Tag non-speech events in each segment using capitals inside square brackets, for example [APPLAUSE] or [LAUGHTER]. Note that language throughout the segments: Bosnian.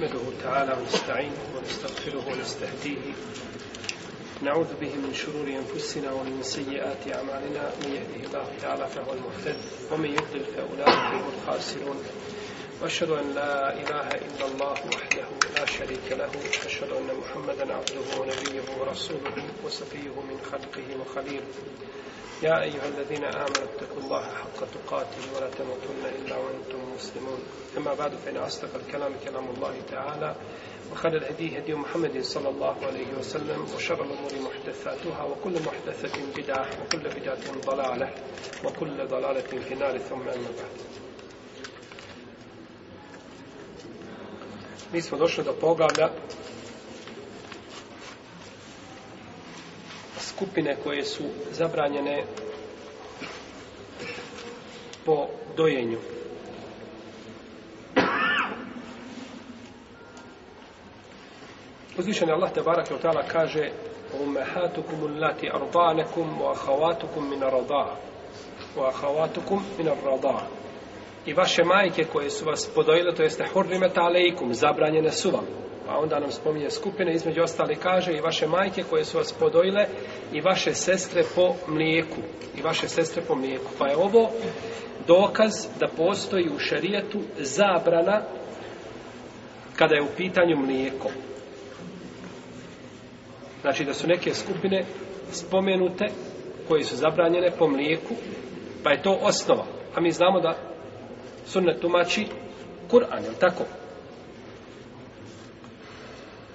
نحمده تعالى ونستعينه ونستغفره ونستهديه نعوذ به من شرور أنفسنا ومن سيئات أعمالنا من يهده الله تعالى فهو المهتد ومن يضلل فأولئك هم الخاسرون وأشهد أن لا إله إلا الله وحده لا شريك له وأشهد أن محمدا عبده ونبيه ورسوله وصفيه من خلقه وخليله يا أيها الذين آمنوا اتقوا الله حق تقاته ولا تموتن إلا وأنتم مسلمون أما بعد فإن أصدق الكلام كلام الله تعالى وخير الهدي هدي محمد صلى الله عليه وسلم وشر الأمور محدثاتها وكل محدثة بدعة وكل بدعة ضلالة وكل ضلالة في نار ثم أما بعد Mi smo došli do poglavlja skupine koje su zabranjene po dojenju. Uzvišen je Allah te barak od tala kaže Umehatukum lati arbanekum wa ahavatukum min arbaa wa ahavatukum min arbaa i vaše majke koje su vas podojile, to jeste hurrimet aleikum, zabranjene su vam. A onda nam spominje skupine, između ostale kaže i vaše majke koje su vas podojile i vaše sestre po mlijeku. I vaše sestre po mlijeku. Pa je ovo dokaz da postoji u šarijetu zabrana kada je u pitanju mlijeko. Znači da su neke skupine spomenute koje su zabranjene po mlijeku, pa je to osnova. A mi znamo da sunnet tumači Kur'an, je li tako?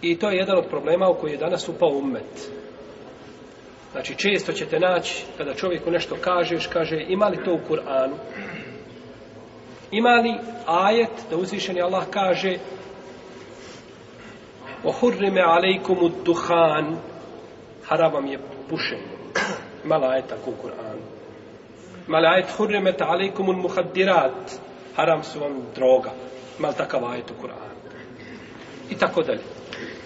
I to je jedan od problema u koji je danas upao ummet. Znači, često ćete naći, kada čovjeku nešto kažeš, kaže, ima li to u Kur'anu? Ima li ajet da uzvišeni Allah kaže Ohurrime alejkumu duhan Haravam je pušen. Ima li ajet tako u Kur'anu? Ima li ajet hurrime ta alejkumu muhaddirat Haram su vam droga. Ima li takav ajet u Kur'anu? I tako dalje.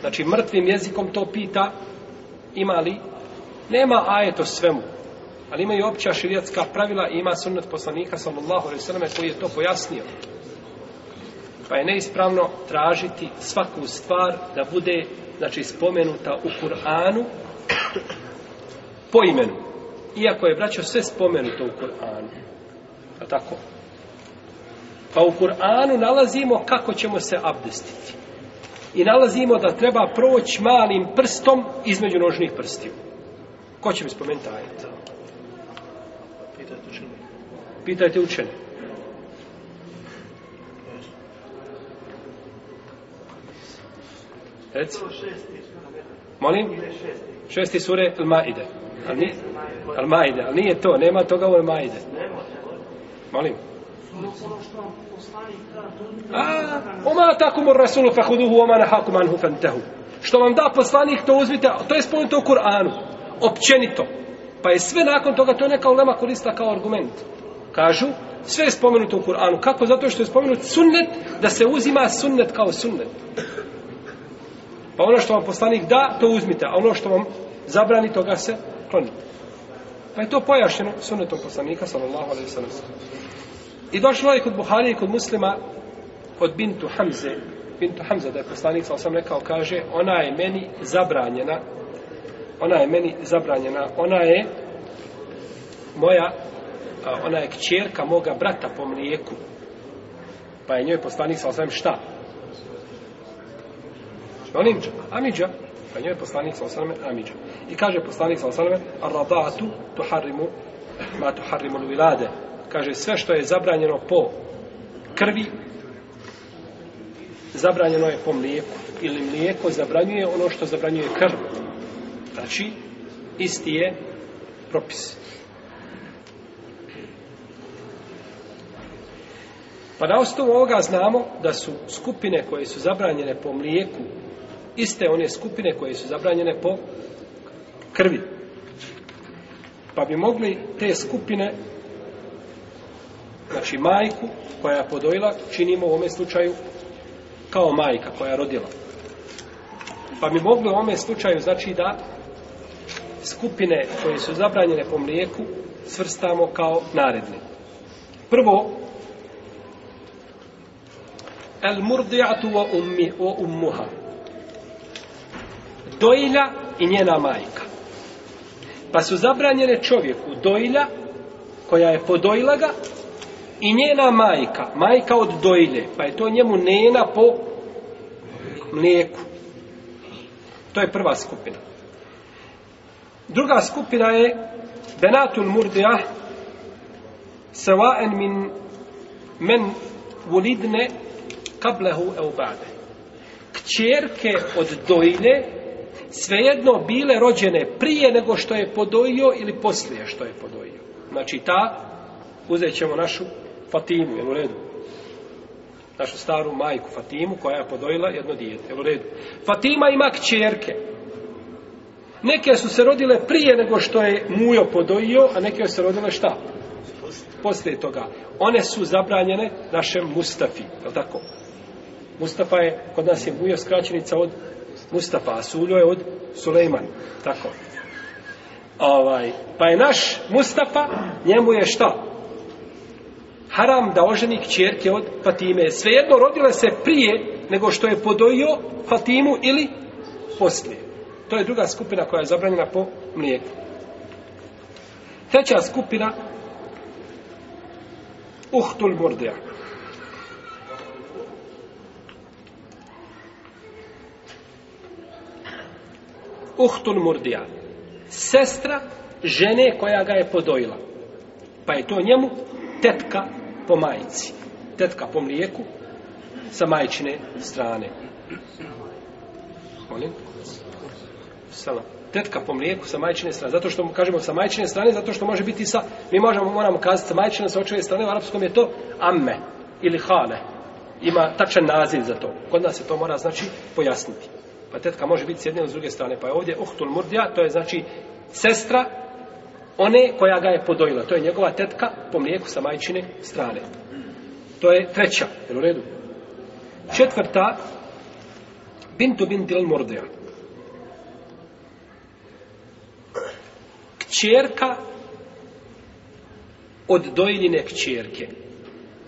Znači, mrtvim jezikom to pita, ima li? Nema ajet o svemu. Ali ima i opća širijatska pravila i ima sunnet poslanika, sallallahu alaihi sallam, koji je to pojasnio. Pa je neispravno tražiti svaku stvar da bude, znači, spomenuta u Kur'anu po imenu. Iako je, braćo, sve spomenuto u Kur'anu. Pa tako. Pa u Kur'anu nalazimo kako ćemo se abdestiti i nalazimo da treba proći malim prstom između nožnih prstiju. Ko će mi spomenuti ajet? Pitajte učene. Pitajte učene. Reci. Molim? Šesti sure Al-Maide. Al-Maide, ali nije to, nema toga u Al-Maide. Molim? Molim? A, oma takum ur rasulu fahuduhu, oma nahakum anhu fantehu. Što vam da poslanik, to uzmite, to je spomenuto u Kur'anu, općenito. Pa je sve nakon toga, to je neka ulema kolista kao argument. Kažu, sve je spomenuto u Kur'anu. Kako? Zato što je spomenut sunnet, da se uzima sunnet kao sunnet. Pa ono što vam poslanik da, to uzmite, a ono što vam zabrani, toga se klonite. Pa je to pojašnjeno sunnetom poslanika, sallallahu alaihi sallam. I došlo je kod Buharije i kod muslima od Bintu Hamze. Bintu Hamze, da je poslanik, sam sam rekao, kaže, ona je meni zabranjena. Ona je meni zabranjena. Ona je moja, ona je kćerka moga brata po mlijeku. Pa je njoj poslanik, sam sam šta? Onimđa, Amidža. Pa je njoj poslanik, sam sam Amidža. I kaže poslanik, sam sam, Arradatu tuharimu, ma tuharimu l'vilade. Arradatu kaže sve što je zabranjeno po krvi zabranjeno je po mlijeku ili mlijeko zabranjuje ono što zabranjuje krv znači isti je propis pa na osnovu ovoga znamo da su skupine koje su zabranjene po mlijeku iste one skupine koje su zabranjene po krvi pa bi mogli te skupine Znači majku koja je podojila činimo u ovome slučaju kao majka koja je rodila. Pa mi mogli u ovome slučaju znači da skupine koje su zabranjene po mlijeku svrstamo kao naredne. Prvo, el murdi'atu wa, ummi, wa ummuha. Dojlja i njena majka. Pa su zabranjene čovjeku dojlja koja je podojila ga I njena majka, majka od dojlje, pa je to njemu nena po mlijeku. To je prva skupina. Druga skupina je Benatul Murdiah Sewaen min men ulidne kablehu eubade. Kćerke od dojlje svejedno bile rođene prije nego što je podojio ili poslije što je podojio. Znači ta, uzet ćemo našu Fatimu, jel u redu? Našu staru majku Fatimu koja je podojila jedno dijete, jel u redu? Fatima ima kćerke. Neke su se rodile prije nego što je Mujo podojio, a neke su se rodile šta? Poslije toga. One su zabranjene našem Mustafi, jel tako? Mustafa je, kod nas je Mujo skraćenica od Mustafa, a Suljo je od Sulejman, tako? Ovaj, pa je naš Mustafa, njemu je šta? haram da oženik čerke od Fatime. Svejedno rodile se prije nego što je podojio Fatimu ili poslije. To je druga skupina koja je zabranjena po mlijeku. Treća skupina Uhtul Mordeja. Uhtul Murdija. Sestra žene koja ga je podojila. Pa je to njemu tetka po majici. Tetka po mlijeku sa majčine strane. Molim? Sala. Tetka po mlijeku sa majčine strane. Zato što kažemo sa majčine strane, zato što može biti sa... Mi možemo, moramo kazati sa majčine, sa očeve strane. U arapskom je to amme ili hale. Ima tačan naziv za to. Kod nas se to mora znači pojasniti. Pa tetka može biti s jedne ili s druge strane. Pa je ovdje uhtul murdja, to je znači sestra one koja ga je podojila. To je njegova tetka po mlijeku sa majčine strane. To je treća, je u redu? Četvrta, Bintu Bintil Mordeja. Kćerka od dojiljine kćerke.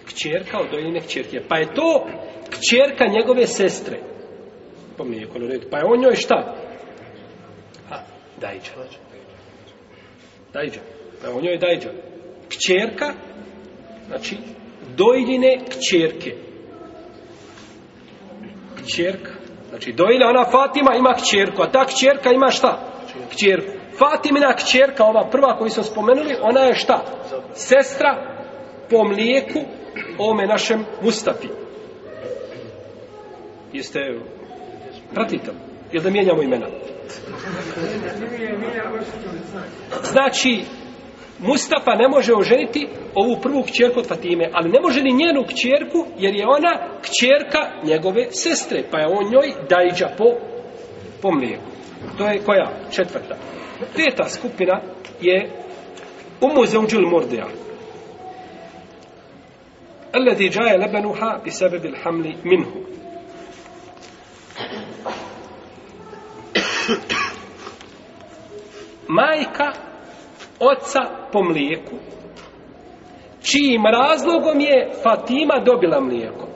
Kćerka od dojiljine kćerke. Pa je to kćerka njegove sestre. Po mlijeku, je u redu? Pa je on njoj šta? A, dajče. Dajče. Dajđa. Evo, njoj je Dajđa. Kćerka, znači, dojljine kćerke. Kćerka. Znači, dojljina, ona Fatima ima kćerku, a ta kćerka ima šta? Kćerku. Fatimina kćerka, ova prva koju smo spomenuli, ona je šta? Sestra po mlijeku ome našem Mustafi. Jeste, pratite mu. Jer da mijenjamo imena. Znači, Mustafa ne može oženiti ovu prvu kćerku od Fatime, ali ne može ni njenu kćerku, jer je ona kćerka njegove sestre, pa je on njoj dajđa po, po mlijeku. To je koja? Četvrta. Peta skupina je Umu Zeuđil Mordeja. Alladhi jaja lebenuha bi sebebi l'hamli minhu. [COUGHS] majka oca po mlijeku čijim razlogom je Fatima dobila mlijeko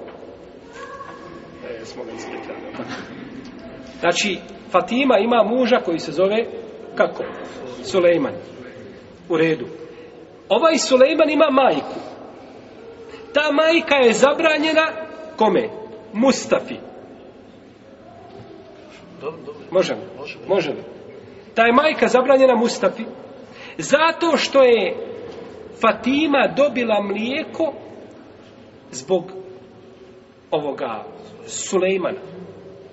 znači Fatima ima muža koji se zove kako? Sulejman u redu ovaj Sulejman ima majku ta majka je zabranjena kome? Mustafi Može li? Može li? Ta je majka zabranjena Mustafi zato što je Fatima dobila mlijeko zbog ovoga Sulejmana.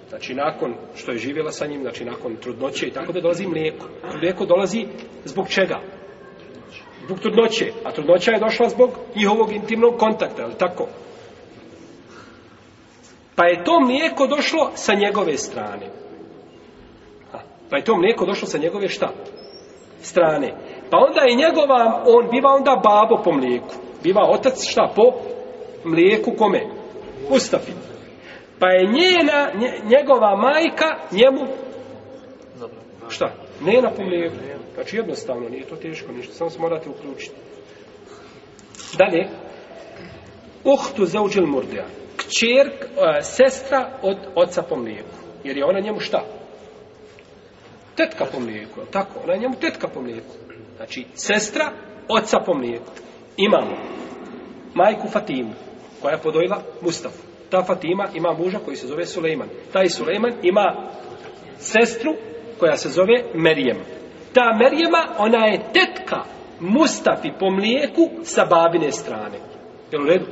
Znači, nakon što je živjela sa njim, znači, nakon trudnoće i tako da dolazi mlijeko. Mlijeko dolazi zbog čega? Zbog trudnoće. A trudnoća je došla zbog njihovog intimnog kontakta, ali tako? Pa je to mlijeko došlo sa njegove strane. Pa je to mlijeko došlo sa njegove šta? Strane. Pa onda je njegova, on biva onda babo po mlijeku. Biva otac šta? Po mlijeku kome? Ustafi. Pa je njena, njegova majka njemu šta? Njena po mlijeku. Znači jednostavno, nije to teško ništa. Samo se morate uključiti. Dalje. Uhtu zauđil murdea. Kćer, e, sestra od oca po mlijeku. Jer je ona njemu šta? Šta? tetka po mlijeku, tako? Ona je njemu tetka po mlijeku. Znači, sestra, oca po mlijeku. Imamo majku Fatimu, koja je podojila Mustafu. Ta Fatima ima muža koji se zove Sulejman. Taj Sulejman ima sestru koja se zove Merijem. Ta Merijema, ona je tetka Mustafi po mlijeku sa babine strane. Je u redu?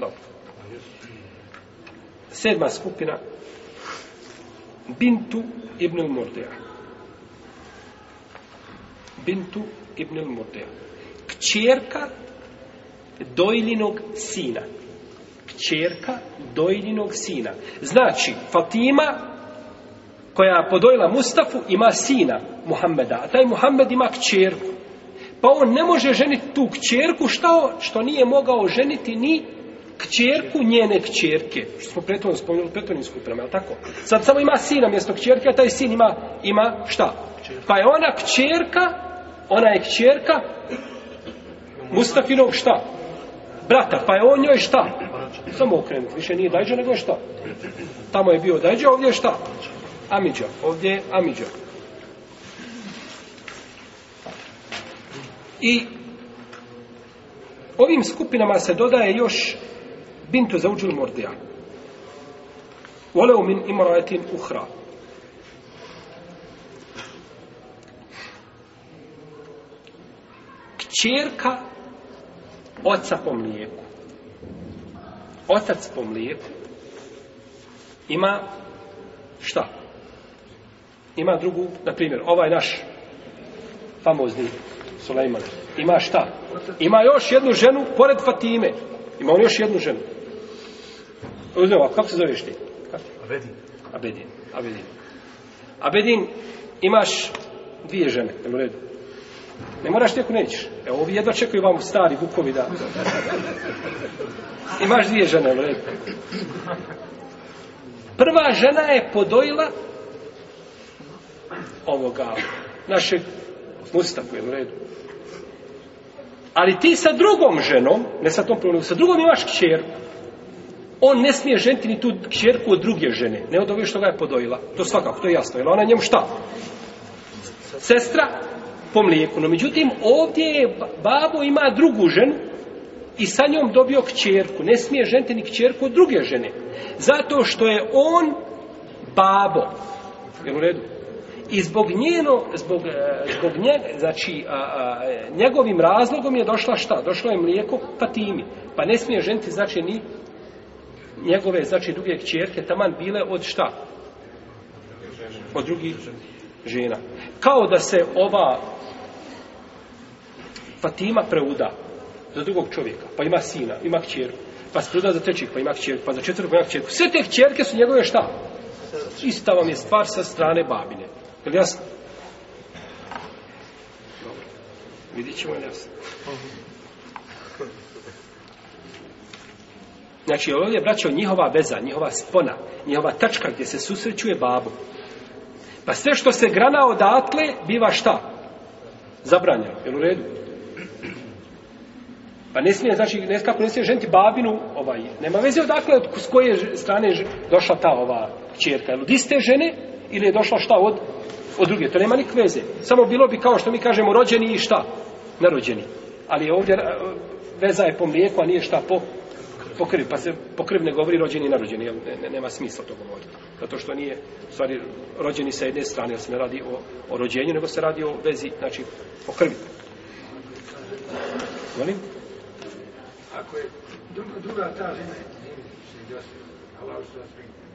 Dobro. Sedma skupina Bintu ibn al-Murdi'a. Bintu ibn al-Murdi'a. Kćerka dojlinog sina. Kćerka dojlinog sina. Znači, Fatima koja podojila Mustafu ima sina Muhammeda, a taj Muhammed ima kćerku. Pa on ne može ženiti tu kćerku što, što nije mogao ženiti ni kćerku njene kćerke, što smo pretvorno spomenuli petoninsku upremu, je tako? Sad samo ima sina mjesto kćerke, a taj sin ima, ima šta? Pa je ona kćerka, ona je kćerka Mustafinog šta? Brata, pa je on njoj šta? Samo okrenut, više nije dajđa nego šta? Tamo je bio dajđa, ovdje je šta? Amidža, ovdje je Amidža. I ovim skupinama se dodaje još بنت زوج المرضع ولو من امرأة أخرى Čerka oca po mlijeku. Otac po mlijeku ima šta? Ima drugu, na primjer, ovaj naš famozni Sulejman. Ima šta? Ima još jednu ženu pored Fatime. Ima on još jednu ženu. Uzeo, a kako se zoveš ti? Abedin. Abedin. Abedin. Abedin, imaš dvije žene, je u redu? Ne moraš ti ako nećeš. Evo, ovi jedva čekaju vam stari vukovi da... [LAUGHS] imaš dvije žene, je u redu? Prva žena je podojila ovoga našeg mustaku, je u redu? Ali ti sa drugom ženom, ne sa tom problemu, sa drugom imaš kćerku. On ne smije ženiti ni tu kćerku od druge žene, ne od ove što ga je podojila. To svakako, to je jasno. Jel ona njemu šta? Sestra po mlijeku. No, međutim, ovdje je babo ima drugu ženu i sa njom dobio kćerku. Ne smije ženiti ni kćerku od druge žene. Zato što je on babo. Jel u redu? I zbog njeno, zbog, e, zbog nje, znači, a, a, e, njegovim razlogom je došla šta? Došlo je mlijeko Fatimi. Pa ne smije ženiti, znači, ni njegove, znači druge kćerke, taman bile od šta? Od drugih žena. Kao da se ova Fatima preuda za drugog čovjeka, pa ima sina, ima kćerku, pa se preuda za trećeg, pa ima kćerku, pa za četvrtog, pa ima kćerku. Sve te kćerke su njegove šta? Ista vam je stvar sa strane babine. Je li jasno? Dobro. Vidit ćemo jasno. Znači, ovdje, braćo, njihova veza, njihova spona, njihova tačka gdje se susrećuje babu. Pa sve što se grana odatle, biva šta? Zabranjeno, jel u redu? Pa ne smije, znači, neskako ne smije ženiti babinu, ovaj, nema veze odakle, od s koje strane je došla ta ova čerka, jel od iste žene, ili je došla šta od, od druge, to nema nik veze. Samo bilo bi kao što mi kažemo rođeni i šta? Narođeni. Ali ovdje eh, veza je po mlijeku, a nije šta po, pokrv, pa se pokrv ne govori rođeni i narođeni, jel, ne, ne, nema smisla to govoriti. Zato što nije, u stvari, rođeni sa jedne strane, jer se ne radi o, o rođenju, nego se radi o vezi, znači, o krvi. Volim? Ako je druga, druga ta žena,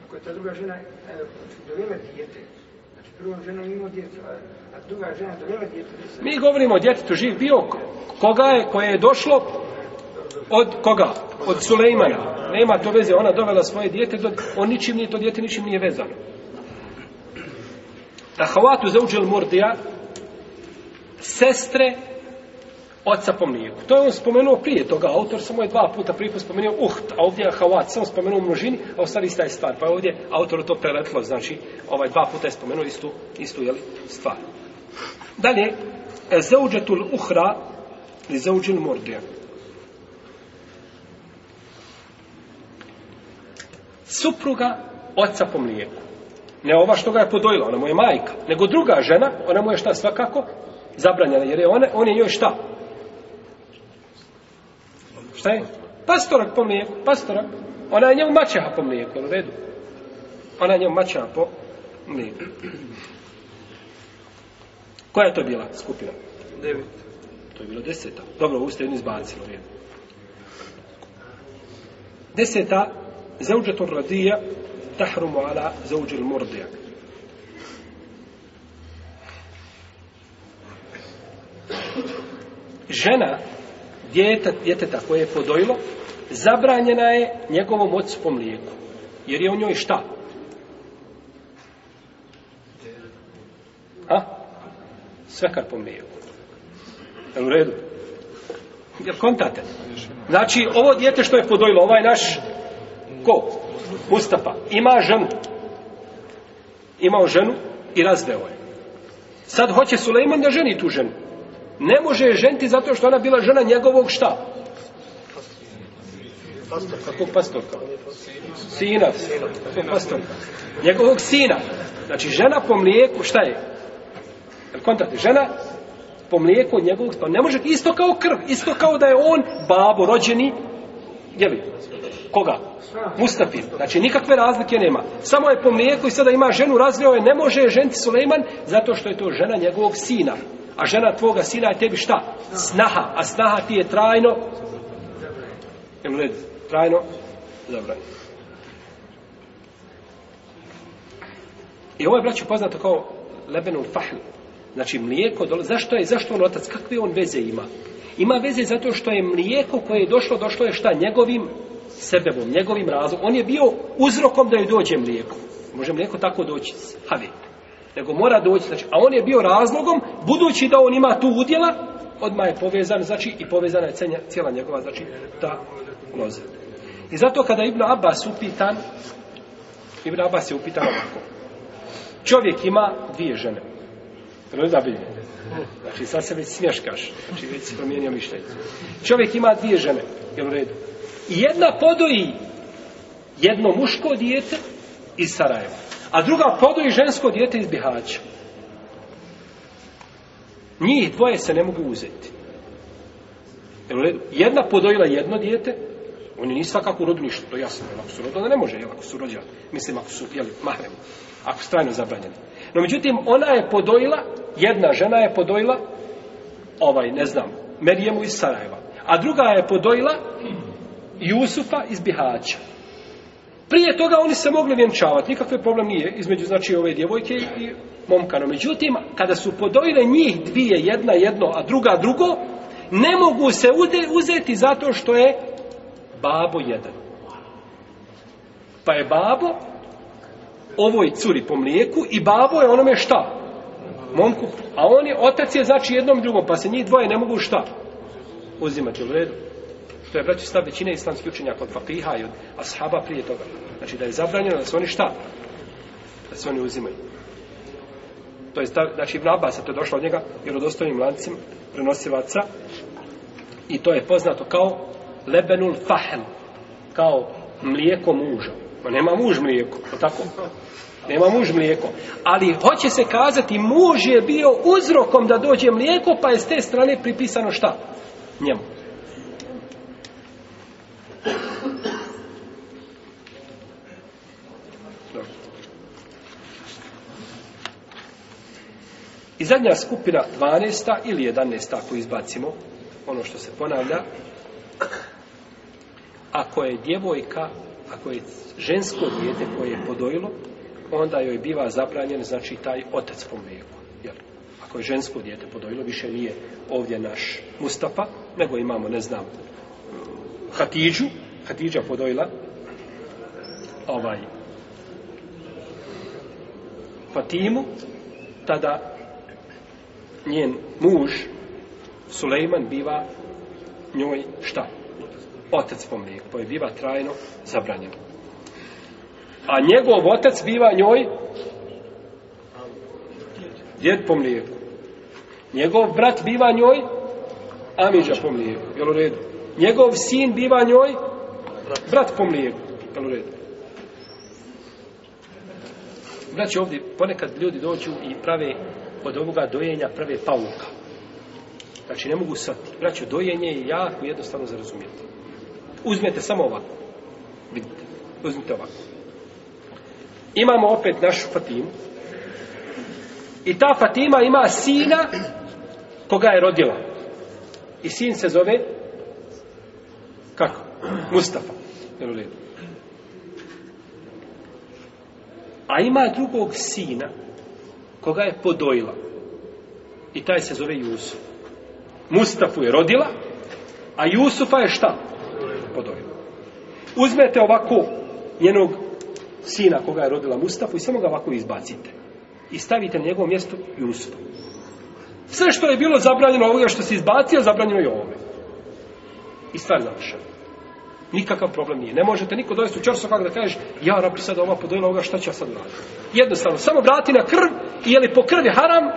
ako je ta druga žena e, dovela dijete, znači prvo žena imao djeca, a druga žena dovela djete... Mi govorimo o djetetu živ bio, koga je, koje je došlo, Od koga? Od Sulejmana. Nema to veze, ona dovela svoje djete, do, on ničim nije to djete, ničim nije vezano. Na Havatu za uđel Mordija, sestre oca po mlijeku. To je on spomenuo prije toga, autor samo je dva puta prije put spomenuo uht, a ovdje je Havat, samo spomenuo u množini, a ostali ista je stvar. Pa je ovdje autor to preletlo, znači ovaj dva puta je spomenuo istu, istu jeli, stvar. Dalje, Zeuđetul Uhra ili Zeuđil Mordija. supruga oca po mlijeku. Ne ova što ga je podojila, ona mu je majka. Nego druga žena, ona mu je šta svakako zabranjena, jer je ona, on je njoj šta? Šta je? Pastorak po mlijeku, pastorak. Ona je njemu mačeha po mlijeku, u redu. Ona je njemu mačeha po mlijeku. Koja je to bila skupina? Devet. To je bilo deseta. Dobro, ovu ste jedni izbacili. Deseta Zauđetu radija tahrumu ala zauđil mordija. Žena djeta, djeteta koje je podojilo, zabranjena je njegovom ocu po mlijeku. Jer je u njoj šta? A? Svekar po mlijeku. Je u redu? Jel kontate? Znači, ovo djete što je podojilo, ovaj naš Ko? Mustafa. Ima ženu. Imao ženu i razveo je. Sad hoće Sulejman da ženi tu ženu. Ne može je ženiti zato što ona bila žena njegovog šta? Pastorka. Kakvog pastorka? Sina. Sina. Pastorka. Njegovog sina. Znači žena po mlijeku, šta je? Kontakt, žena po mlijeku od njegovog sina. Pa ne može, isto kao krv, isto kao da je on babo rođeni, jeli, koga? Mustafin. Znači nikakve razlike nema. Samo je po mlijeku i sada ima ženu razvio je. Ne može je ženti Sulejman zato što je to žena njegovog sina. A žena tvoga sina je tebi šta? Snaha. A snaha ti je trajno... Emled. Trajno. Dobro. I ovo je braću poznato kao lebenul fahl. Znači mlijeko dole. Zašto je? Zašto on otac? Kakve on veze ima? Ima veze zato što je mlijeko koje je došlo, došlo je šta? Njegovim sebebom, njegovim razlogom. On je bio uzrokom da joj dođe mlijeko. Može mlijeko tako doći s havi. Nego mora doći, znači, a on je bio razlogom, budući da on ima tu udjela, odmah je povezan, znači, i povezana je cenja, cijela njegova, znači, ta loza. I zato kada Ibn Abbas upitan, Ibn Abbas je upitan ovako. Čovjek ima dvije žene. Prvo je zabiljeno. Znači, sad se već smješkaš. Znači, već si promijenio mišljenicu. Čovjek ima dvije žene. Jel u redu? I jedna podoji jedno muško dijete iz Sarajeva. A druga podoji žensko dijete iz Bihaća. Njih dvoje se ne mogu uzeti. Jedna podojila jedno dijete, oni nisu svakako urodu ništa, to jasno. Ako su rodila, ne može, jel, ako su rodila, mislim, ako su, jel, mahremu, ako su trajno zabranjeni. No, međutim, ona je podojila, jedna žena je podojila, ovaj, ne znam, Merijemu iz Sarajeva. A druga je podojila, Jusufa iz Bihaća. Prije toga oni se mogli vjenčavati, nikakve problem nije između znači ove djevojke i momka. No, međutim, kada su podojile njih dvije, jedna jedno, a druga drugo, ne mogu se ude, uzeti zato što je babo jedan. Pa je babo ovoj curi po mlijeku i babo je onome šta? Momku. A on je, otac je znači jednom drugom, pa se njih dvoje ne mogu šta? Uzimati u redu. To je, braći, stav većine islamskih učenjaka od fakriha i od ashaba prije toga. Znači, da je zabranjeno da su oni šta? Da se oni uzimaju. To je stav, znači, Ibn Abbas, to je došlo od njega, jer od ostalim lancim prenosilaca, i to je poznato kao lebenul fahel, kao mlijeko muža. Ma nema muž mlijeko, o tako? Nema muž mlijeko. Ali hoće se kazati, muž je bio uzrokom da dođe mlijeko, pa je s te strane pripisano šta? Njemu. I zadnja skupina, 12. ili 11. ako izbacimo, ono što se ponavlja, ako je djevojka, ako je žensko dijete koje je podojilo, onda joj biva zabranjen, znači taj otac po mlijeku. Jel? Ako je žensko dijete podojilo, više nije ovdje naš Mustafa, nego imamo, ne znam, Hatidžu, Hatidža podojila, ovaj, Fatimu, tada njen muž Sulejman biva njoj šta? Otac po mlijeku, pa je biva trajno zabranjeno. A njegov otac biva njoj djed po mlijeku. Njegov brat biva njoj Amiđa po mlijeku, jel u redu? Njegov sin biva njoj brat po mlijeku, jel u redu? Znači ovdje ponekad ljudi dođu i prave od ovoga dojenja prve pauka. Znači, ne mogu sati. Braću, dojenje je jako jednostavno zarazumijeti. Uzmete samo ovako. Vidite. Uzmite ovako. Imamo opet našu Fatimu. I ta Fatima ima sina koga je rodila. I sin se zove kako? Mustafa. A ima drugog sina koga je podojila. I taj se zove Jusuf. Mustafu je rodila, a Jusufa je šta? Podojila. Uzmete ovako njenog sina koga je rodila Mustafu i samo ga ovako izbacite. I stavite na njegovo mjesto Jusufa. Sve što je bilo zabranjeno ovoga što se izbacio, zabranjeno je ovome. I stvar završena. Nikakav problem nije. Ne možete niko dovesti u čorso kako da kažeš, ja rab sad ova podojila ovoga, šta ću ja sad raditi? Jednostavno, samo vrati na krv, i je li po krvi haram,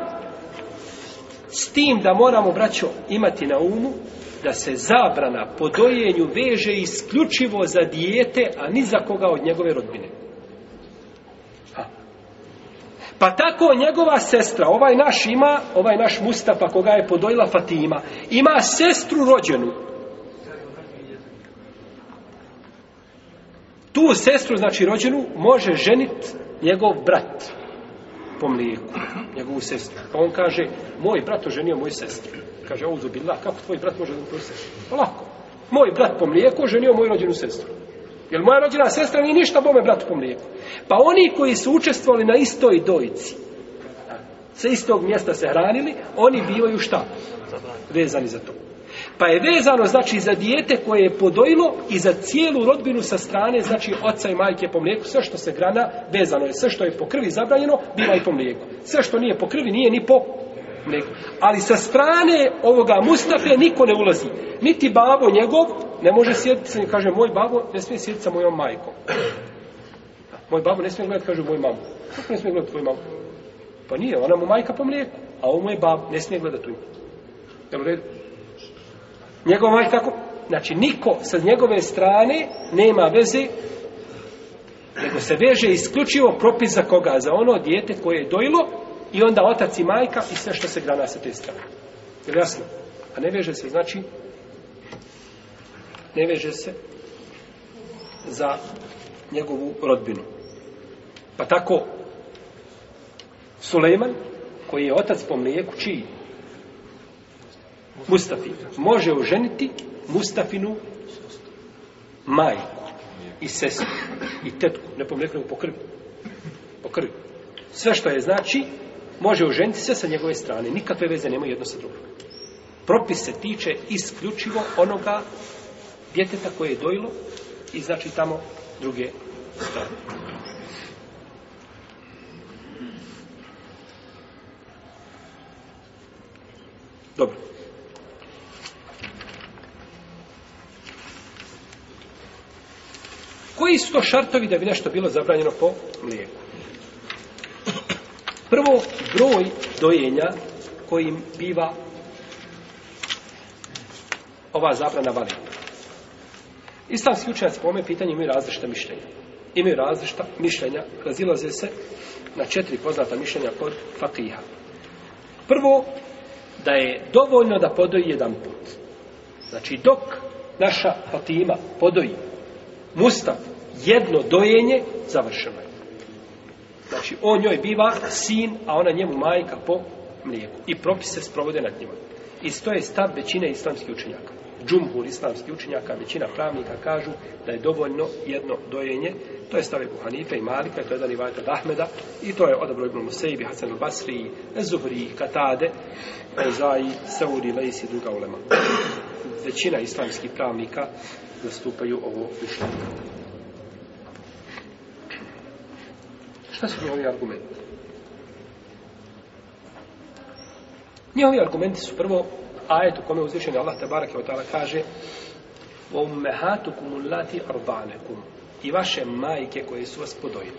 s tim da moramo, braćo, imati na umu, da se zabrana po dojenju veže isključivo za dijete, a ni za koga od njegove rodbine. Ha. Pa tako njegova sestra, ovaj naš ima, ovaj naš Mustafa, koga je podojila Fatima, ima sestru rođenu, Tu sestru, znači rođenu, može ženit njegov brat po mlijeku, njegovu sestru. Pa on kaže, moj brat oženio moju sestru. Kaže, ovo zubila, kako tvoj brat može da tvoju sestru? Pa lako. Moj brat po mlijeku oženio moju rođenu sestru. Jer moja rođena sestra nije ništa bome bratu po mlijeku. Pa oni koji su učestvovali na istoj dojici, sa istog mjesta se hranili, oni bivaju šta? Vezani za to. Pa je vezano, znači, za dijete koje je podojilo i za cijelu rodbinu sa strane, znači, oca i majke po mlijeku, sve što se grana, vezano je, sve što je po krvi zabranjeno, bila i po mlijeku. Sve što nije po krvi, nije ni po mlijeku. Ali sa strane ovoga Mustafe niko ne ulazi. Niti babo njegov ne može sjediti, se kaže, moj babo ne smije sjediti sa mojom majkom. Moj babo ne smije gledati, kaže, moj mamu. Kako ne smije gledati tvoj mamu? Pa nije, ona mu majka po mlijeku, a ovo mu je babo, ne smije gledati tu. Jel u redu? Njegova majka, znači niko sa njegove strane nema veze, nego se veže isključivo propis za koga, za ono dijete koje je dojilo i onda otac i majka i sve što se grana sa te strane. Je li jasno? A ne veže se, znači, ne veže se za njegovu rodbinu. Pa tako, Sulejman, koji je otac po mlijeku, čiji? Mustafi. Može oženiti Mustafinu majku i sestru i tetku, ne pomlijeku, nego po krvi. Po krvi. Sve što je znači, može oženiti sve sa njegove strane. Nikakve veze nema jedno sa drugom. Propis se tiče isključivo onoga djeteta koje je dojilo i znači tamo druge strane. Dobro. koji su to šartovi da bi nešto bilo zabranjeno po mlijeku? Prvo, broj dojenja kojim biva ova zabrana validna. Islamski učenjac po ome pitanje imaju različita mišljenja. Imaju različita mišljenja, razilaze se na četiri poznata mišljenja kod fakija. Prvo, da je dovoljno da podoji jedan put. Znači, dok naša Fatima podoji Mustafa, jedno dojenje, završeno je. Znači, on njoj biva sin, a ona njemu majka po mlijeku. I propis se sprovode nad njima. I to je stav većine islamskih učenjaka. Džumhur islamskih učenjaka, većina pravnika kažu da je dovoljno jedno dojenje. To je stave Buhanife i Malika, to je dan Ivajta Dahmeda. I to je odabro Ibn Musaibi, Hasan al-Basri, Zuhri, Katade, Ezai, Sauri, Leis i druga ulema. Većina islamskih pravnika zastupaju ovo mišljenje. Šta su ovi argumenti? Njihovi argumenti su prvo ajet u kome je uzvišen Allah tabarak i otala kaže وَمَّهَاتُكُمُ اللَّاتِ أَرْضَانَكُمْ I vaše majke koje su vas podojile.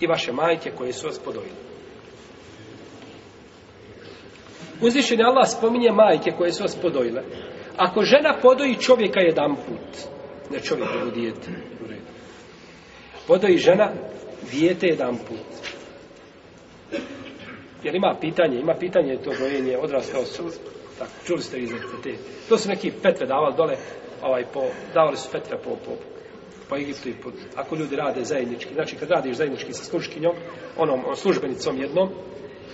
I vaše majke koje su vas podojile. Uzvišen Allah spominje majke koje su vas podojile. Ako žena podoji čovjeka jedan put, ne čovjek, nego dijete, u redu. Podoji žena dijete jedan put. Jer ima pitanje, ima pitanje to gojenje odrastao su, tako, čuli ste iz te, to su neki petre davali dole, ovaj, po, davali su petre po, po, po Egiptu i po, ako ljudi rade zajednički, znači kad radiš zajednički sa sluškinjom, onom on, službenicom jednom,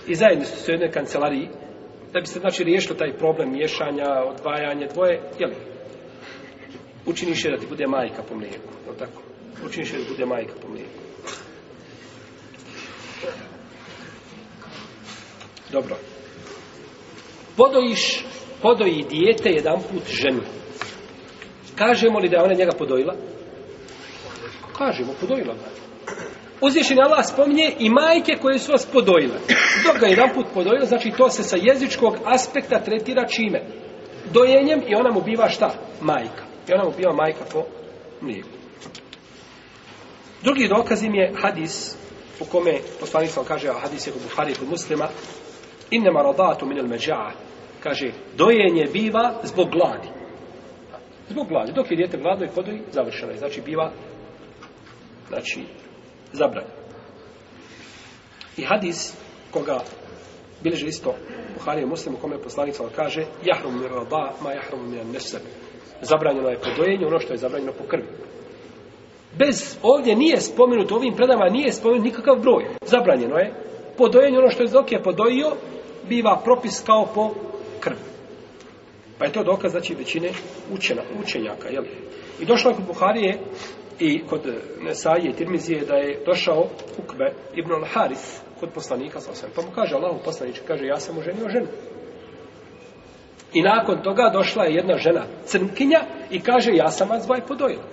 i zajedni su u jednoj kancelariji, da bi se znači riješilo taj problem miješanja, odvajanje dvoje, jel? Učiniš je da ti bude majka po mlijeku, no tako? Učiniš je da bude majka po mlijeku. Dobro. Podojiš, podoji dijete jedan put ženu. Kažemo li da je ona njega podojila? Kažemo, podojila ga. Uzvišen Allah spominje i majke koje su vas podojile. Dok ga jedan put podojila, znači to se sa jezičkog aspekta tretira čime? Dojenjem i ona mu biva šta? Majka. I ona mu biva majka po mlijeku. Drugi dokaz im je hadis u kome poslanik sam kaže a hadis je kod Buhari kod muslima innama radatu minel međa'a kaže dojenje biva zbog gladi zbog gladi dok je djete gladno i podoji završeno je znači biva znači zabranje i hadis koga bileže isto Buhari je muslim u kome poslanik sam kaže jahrum mi radat ma jahrum mi nesab zabranjeno je podojenje ono što je zabranjeno po krvi bez ovdje nije spomenuto ovim predama nije spomenuto nikakav broj zabranjeno je podojenje ono što je dok je podojio biva propis kao po krvi pa je to dokaz znači većine učena, učenjaka jel? i došlo kod Buharije i kod e, Nesaije i Tirmizije da je došao Ukbe ibn al-Haris kod poslanika sa osvijem. pa mu kaže Allahu poslanič kaže ja sam oženio ženu i nakon toga došla je jedna žena crnkinja i kaže ja sam vas dvaj podojila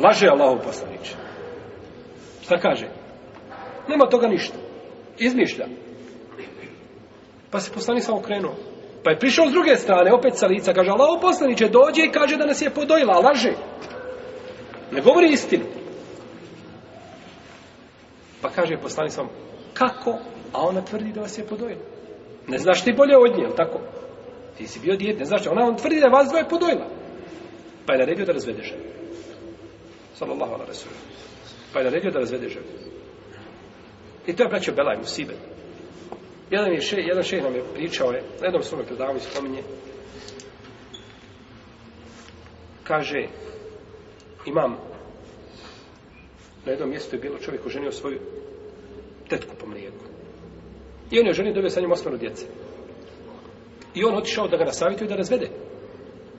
laže Allahov poslanič. Šta kaže? Nema toga ništa. Izmišlja. Pa se poslanik samo krenuo. Pa je prišao s druge strane, opet sa lica, kaže Allahov poslaniče, dođe i kaže da nas je podojila, laže. Ne govori istinu. Pa kaže poslanik samo, kako? A ona tvrdi da vas je podojila. Ne znaš ti bolje od nje, tako? Ti si bio djet, ne znaš ti. Ona on tvrdi da vas dvoje podojila. Pa je naredio da razvede ženu sallallahu ala rasulam. Pa je naredio da razvede ženu. I to je braćo Belaj Musibet. Jedan je še, jedan šeh nam je pričao je, na jednom svome predavu spominje, kaže, imam, na jednom mjestu je bilo čovjek koji ženio svoju tetku po mlijeku. I on je ženio dobio sa njim osmeru djece. I on otišao da ga nasavituje da razvede.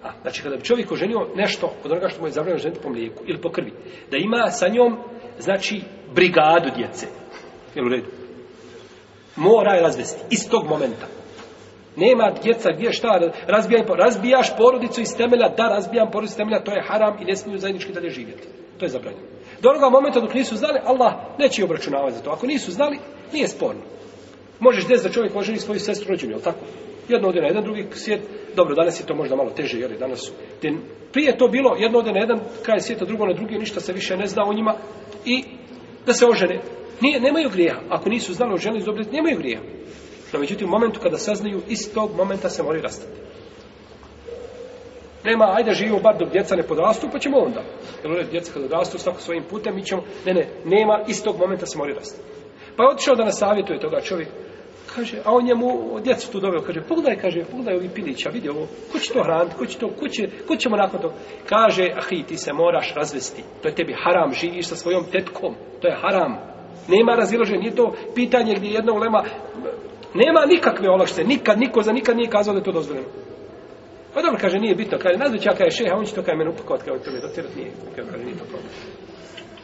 A, znači, kada bi čovjek oženio nešto od onoga što mu je zabranio ženiti po mlijeku ili po krvi, da ima sa njom, znači, brigadu djece. Jel u redu? Mora je razvesti. Iz tog momenta. Nema djeca gdje šta, razbijaj, razbijaš porodicu iz temelja, da razbijam porodicu iz temelja, to je haram i ne smiju zajednički dalje živjeti. To je zabranjeno. Do onoga momenta dok nisu znali, Allah neće obračunavati za to. Ako nisu znali, nije sporno. Možeš desiti da čovjek oženi svoju sestru rođenu, je tako? jedno ode na jedan, drugi svijet, dobro, danas je to možda malo teže, jer je danas su. Prije to bilo, jedno ode na jedan, kraj svijeta, drugo na drugi, ništa se više ne zna o njima i da se ožene. Nije, nemaju grijeha, ako nisu znali o ženi izobrijeti, nemaju grijeha. No, međutim, u momentu kada saznaju, iz tog momenta se moraju rastati. Nema, ajde živimo bar dok djeca ne podrastu, pa ćemo onda. Jel ured, djeca kada odrastu, svako svojim putem, mi ćemo, ne, ne, nema, iz tog momenta se moraju rastati. Pa je otišao da nas savjetuje toga čovjeka, kaže, a on je mu djecu tu doveo, kaže, pogledaj, kaže, pogledaj ovi pilića, vidi ovo, ko će to hraniti, ko će to, ko će, ko će mu nakon to, kaže, ahi, ti se moraš razvesti, to je tebi haram, živiš sa svojom tetkom, to je haram, nema razilaženja, nije to pitanje gdje jedna ulema, nema nikakve olašte, nikad, niko za nikad nije kazao da to dozvoljeno. Pa dobro, kaže, nije bitno, kaže, nazve će, kaže, šeha, on će to kaj mene upakovat, kaže, to mi je dotirat, nije, kaže, nije to problem.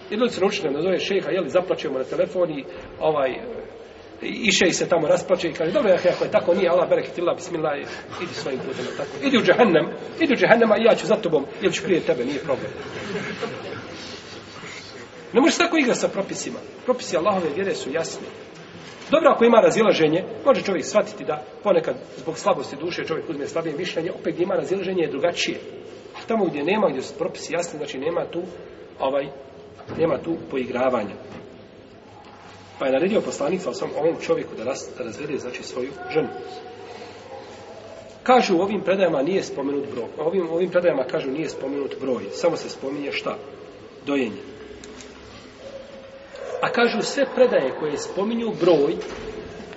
Jedno se naučite, nazove šeha, jeli, zaplaćujemo na telefoni, ovaj, iše i se tamo rasplače i kaže, dobro, ako je tako, nije Allah, berek, tila, bismillah, idi svojim putem, tako. Idi u džahennem, idi u džahennem, a ja ću za tobom, ili ću prije tebe, nije problem. Ne možeš tako igrati sa propisima. Propisi Allahove vjere su jasni. Dobro, ako ima razilaženje, može čovjek shvatiti da ponekad zbog slabosti duše čovjek uzme slabije mišljenje, opet gdje ima razilaženje je drugačije. Tamo gdje nema, gdje su propisi jasni, znači nema tu, ovaj, nema tu poigravanja. Pa je naredio poslanik sa ovom čovjeku da razvede znači svoju ženu. Kažu u ovim predajama nije spomenut broj. U ovim, ovim predajama kažu nije spomenut broj. Samo se spominje šta? Dojenje. A kažu sve predaje koje spominju broj,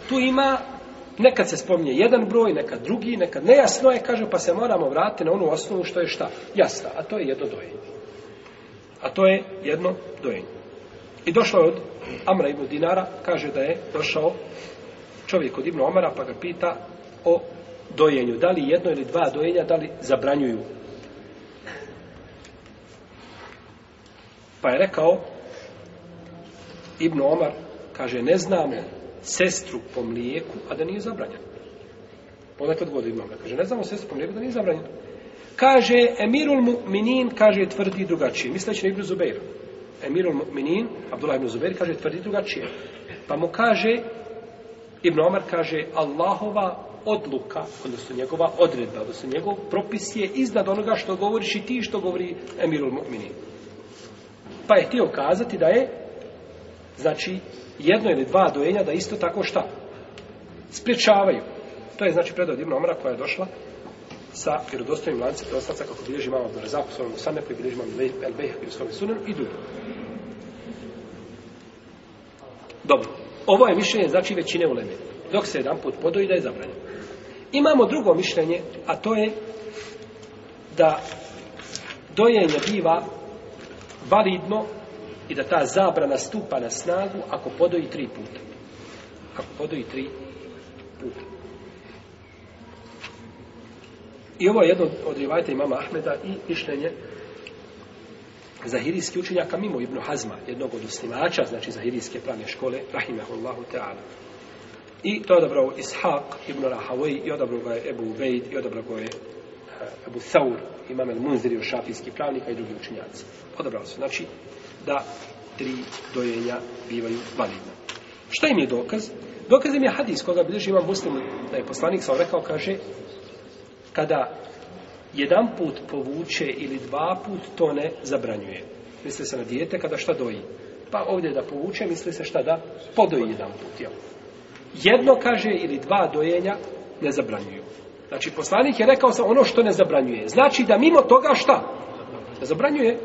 tu ima Nekad se spominje jedan broj, nekad drugi, nekad nejasno je, kaže, pa se moramo vratiti na onu osnovu što je šta? Jasna, a to je jedno dojenje. A to je jedno dojenje. I došao je od Amra ibn Dinara, kaže da je došao čovjek od Ibn Omara, pa ga pita o dojenju. Da li jedno ili dva dojenja, da li zabranjuju? Pa je rekao Ibn Omar, kaže, ne znamo sestru po mlijeku, a da nije zabranjen. Ponek odgovor Ibn Omar, kaže, ne znamo sestru po mlijeku, da nije zabranjen. Kaže, Emirul Minin, kaže, tvrdi drugačije, misleći na Ibn Zubeiru. Emirul Mu'minin, Abdullah ibn Zubair, kaže, tvrdi drugačije. Pa mu kaže, Ibn Omar kaže, Allahova odluka, odnosno njegova odredba, odnosno njegov propis je iznad onoga što govoriš i ti što govori Emirul Mu'minin. Pa je htio kazati da je, znači, jedno ili dva dojenja da isto tako šta? Sprečavaju. To je znači predod Ibn Omara koja je došla sa vjerodostojnim lancem prenoslaca kako bilježi imam Abdul Razak u svojom Musane, koji bilježi imam El Bejha i u svojom Sunanu i drugi. Dobro. Ovo je mišljenje znači većine uleme. Dok se jedan put podoji da je zabranjeno. Imamo drugo mišljenje, a to je da dojenje biva validno i da ta zabrana stupa na snagu ako podoji tri puta. Ako podoji tri puta. I ovo je jedno od rivajta imama Ahmeda i mišljenje zahirijski učenjaka mimo Ibnu Hazma, jednog od usnimača, znači zahirijske pravne škole, rahimahullahu ta'ala. I to je odabrao Ishaq ibn Rahavaj, i odabrao ga je Ebu Ubejd, i odabrao ga je eh, Ebu Thaur, imam El Munziri, šafijski pravnika i drugi učenjaci. Odabrao se, znači, da tri dojenja bivaju validna. Šta im je dokaz? Dokaz im je hadis koga bilježi imam muslim, da je poslanik sam rekao, kaže, kada jedan put povuče ili dva put, to ne zabranjuje. Misli se na dijete kada šta doji. Pa ovdje da povuče, misli se šta da podoji jedan put. Jel? Jedno, kaže, ili dva dojenja ne zabranjuju. Znači, poslanik je rekao sam ono što ne zabranjuje. Znači da mimo toga šta? Ne zabranjuje.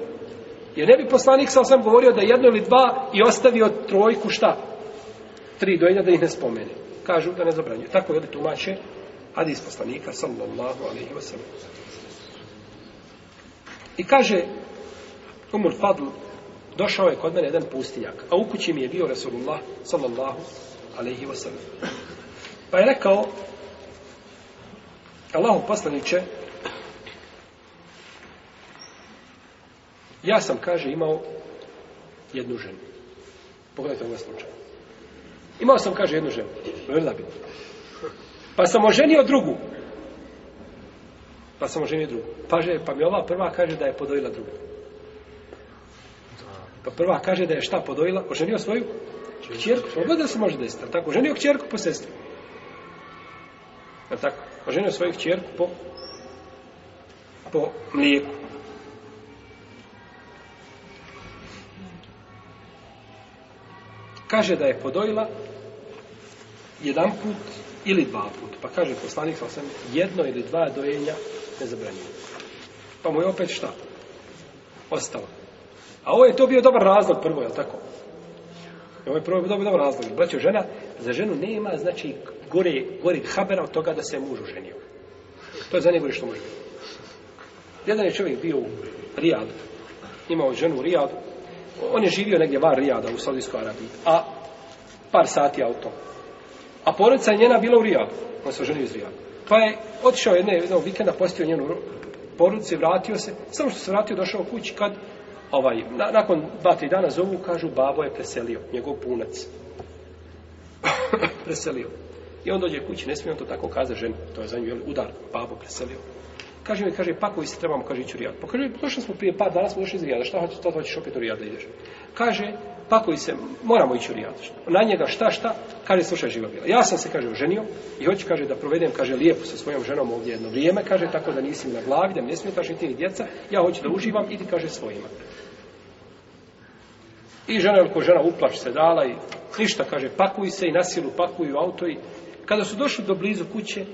Jer ne bi poslanik sa sam govorio da jedno ili dva i ostavio trojku šta? Tri dojenja da ih ne spomene. Kažu da ne zabranjuje. Tako je da tumače hadis poslanika sallallahu alaihi wa sallam. I kaže, Umul Fadl, došao je kod mene jedan pustinjak, a u kući mi je bio Resulullah sallallahu alaihi wa sallam. Pa je rekao, Allahu poslaniće, ja sam, kaže, imao jednu ženu. Pogledajte ovaj slučaj. Imao sam, kaže, jednu ženu. Vrda bi. Pa sam oženio drugu. Pa sam oženio drugu. Pa, že, pa mi ova prva kaže da je podojila drugu. Pa prva kaže da je šta podojila? Oženio svoju? Kćerku. Pa da se može desiti. Ali tako? Oženio kćerku po sestri. Ali tako? Oženio svoju kćerku po po mlijeku. Kaže da je podojila jedan put ili dva puta. Pa kaže poslanik sa osam, jedno ili dva dojenja ne zabranjuje. Pa mu je opet šta? Ostalo. A ovo je to bio dobar razlog prvo, je li tako? Ovo je prvo dobar, dobar razlog. Braćo, žena, za ženu nema, znači, gore, gore habera od toga da se mužu ženio. To je za njegove što može biti. Jedan je čovjek bio u Rijadu. Imao ženu u Rijadu. On je živio negdje van Rijada u Saudijskoj Arabiji. A par sati auto. A porodica njena bila u Rijadu. On se oženio iz Rijadu. Pa je otišao jedne, jednog vikenda, postio njenu porodicu i vratio se. Samo što se vratio, došao kući kad ovaj, na, nakon dva, tri dana zovu, kažu, babo je preselio, njegov punac. [COUGHS] preselio. I on dođe kući, ne smije on to tako kaza ženi, to je za nju, jel, udar, babo preselio. Kaže mi, kaže, pakovi se trebamo, kaže, ići u Rijadu. Pa kaže, došli smo prije par dana, smo došli iz Rijada, šta hoćeš, to hoćeš opet u Rijadu ideš. Kaže, pakuj se, moramo ići u rijadu. Na njega šta šta, kaže slušaj živa bila. Ja sam se, kaže, oženio i hoću, kaže, da provedem, kaže, lijepo sa svojom ženom ovdje jedno vrijeme, kaže, tako da nisim na glavi, da mi ne smije, kaže, ti djeca, ja hoću da uživam, idi, kaže, svojima. I žena, ko žena uplač se dala i ništa, kaže, pakuj se i nasilu pakuju auto i kada su došli do blizu kuće,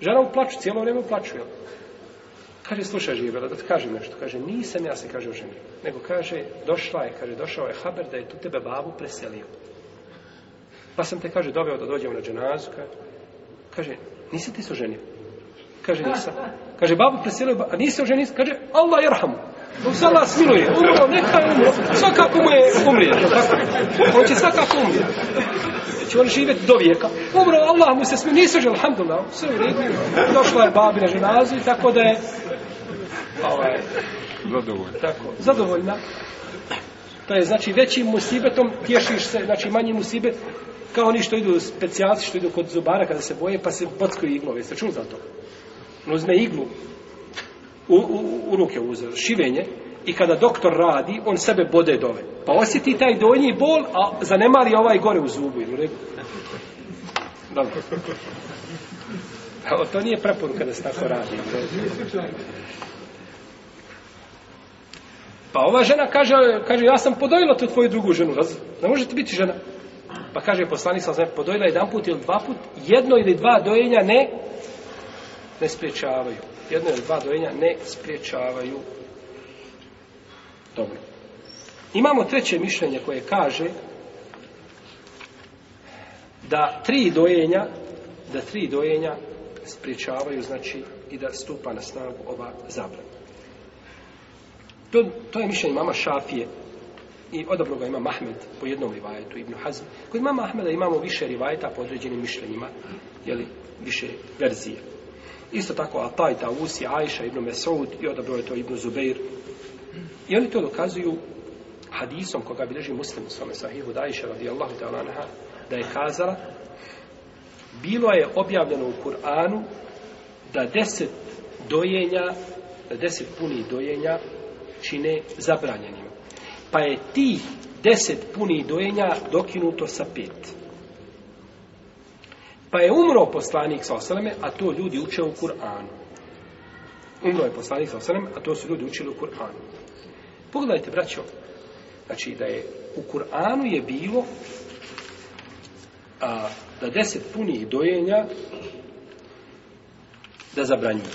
žena uplaču, cijelo vrijeme uplaču, jel? Kaže, slušaj, živjela, da ti kažem nešto. Kaže, nisam ja se, kaže, oženio. Nego kaže, došla je, kaže, došao je Haber da je tu tebe babu preselio. Pa sam te, kaže, doveo da dođem na dženazu. Kaže, nisam ti se oženio. Kaže, nisam. Kaže, babu preselio, a nisam oženio. Kaže, Allah jerham. Allah smiluje. Umro, neka je umro. Svakako mu je umrije. On će svakako umrije. Če on živjeti do vijeka. Umro, Allah mu se smiluje. Nisam oženio, alhamdulillah. Sve u redu. Došla je babi na dženazu i tako da je ovaj, zadovoljna. Tako, zadovoljna. To je znači većim musibetom tješiš se, znači manji musibet kao oni što idu specijalci, što idu kod zubara kada se boje, pa se bockaju iglove. Jeste čuli za to? On uzme iglu u, u, u ruke uzme, šivenje, i kada doktor radi, on sebe bode dove. Pa osjeti taj donji bol, a zanemari ovaj gore u zubu. Jel u redu? Dobro. To nije preporuka da se tako radi. Jel? Pa ova žena kaže, kaže ja sam podojila tu tvoju drugu ženu, raz, ne možete biti žena. Pa kaže poslanik sa zem, podojila jedan put ili dva put, jedno ili dva dojenja ne, ne spriječavaju. Jedno ili dva dojenja ne spriječavaju. Dobro. Imamo treće mišljenje koje kaže da tri dojenja da tri dojenja spriječavaju znači i da stupa na snagu ova zabrana. To, to je mišljenje mama Šafije i odobro ga ima Mahmed po jednom rivajetu Ibnu Hazm. Kod mama Mahmeda imamo više rivajeta po određenim mišljenjima, jeli, više verzije. Isto tako Ataj, Tausi, Ajša, Ibnu Mesoud i odobro je to Ibnu Zubeir. I oni to dokazuju hadisom koga bileži muslim u svome sahihu da Ajša radijallahu ta'ala naha da je kazala bilo je objavljeno u Kur'anu da deset dojenja da deset puni dojenja čine zabranjenim. Pa je tih deset punih dojenja dokinuto sa pet. Pa je umro poslanik sa osaleme, a to ljudi uče u Kur'anu. Umro je poslanik sa osaleme, a to su ljudi učili u Kur'anu. Pogledajte, braćo, znači da je u Kur'anu je bilo a, da deset punih dojenja da zabranjuje.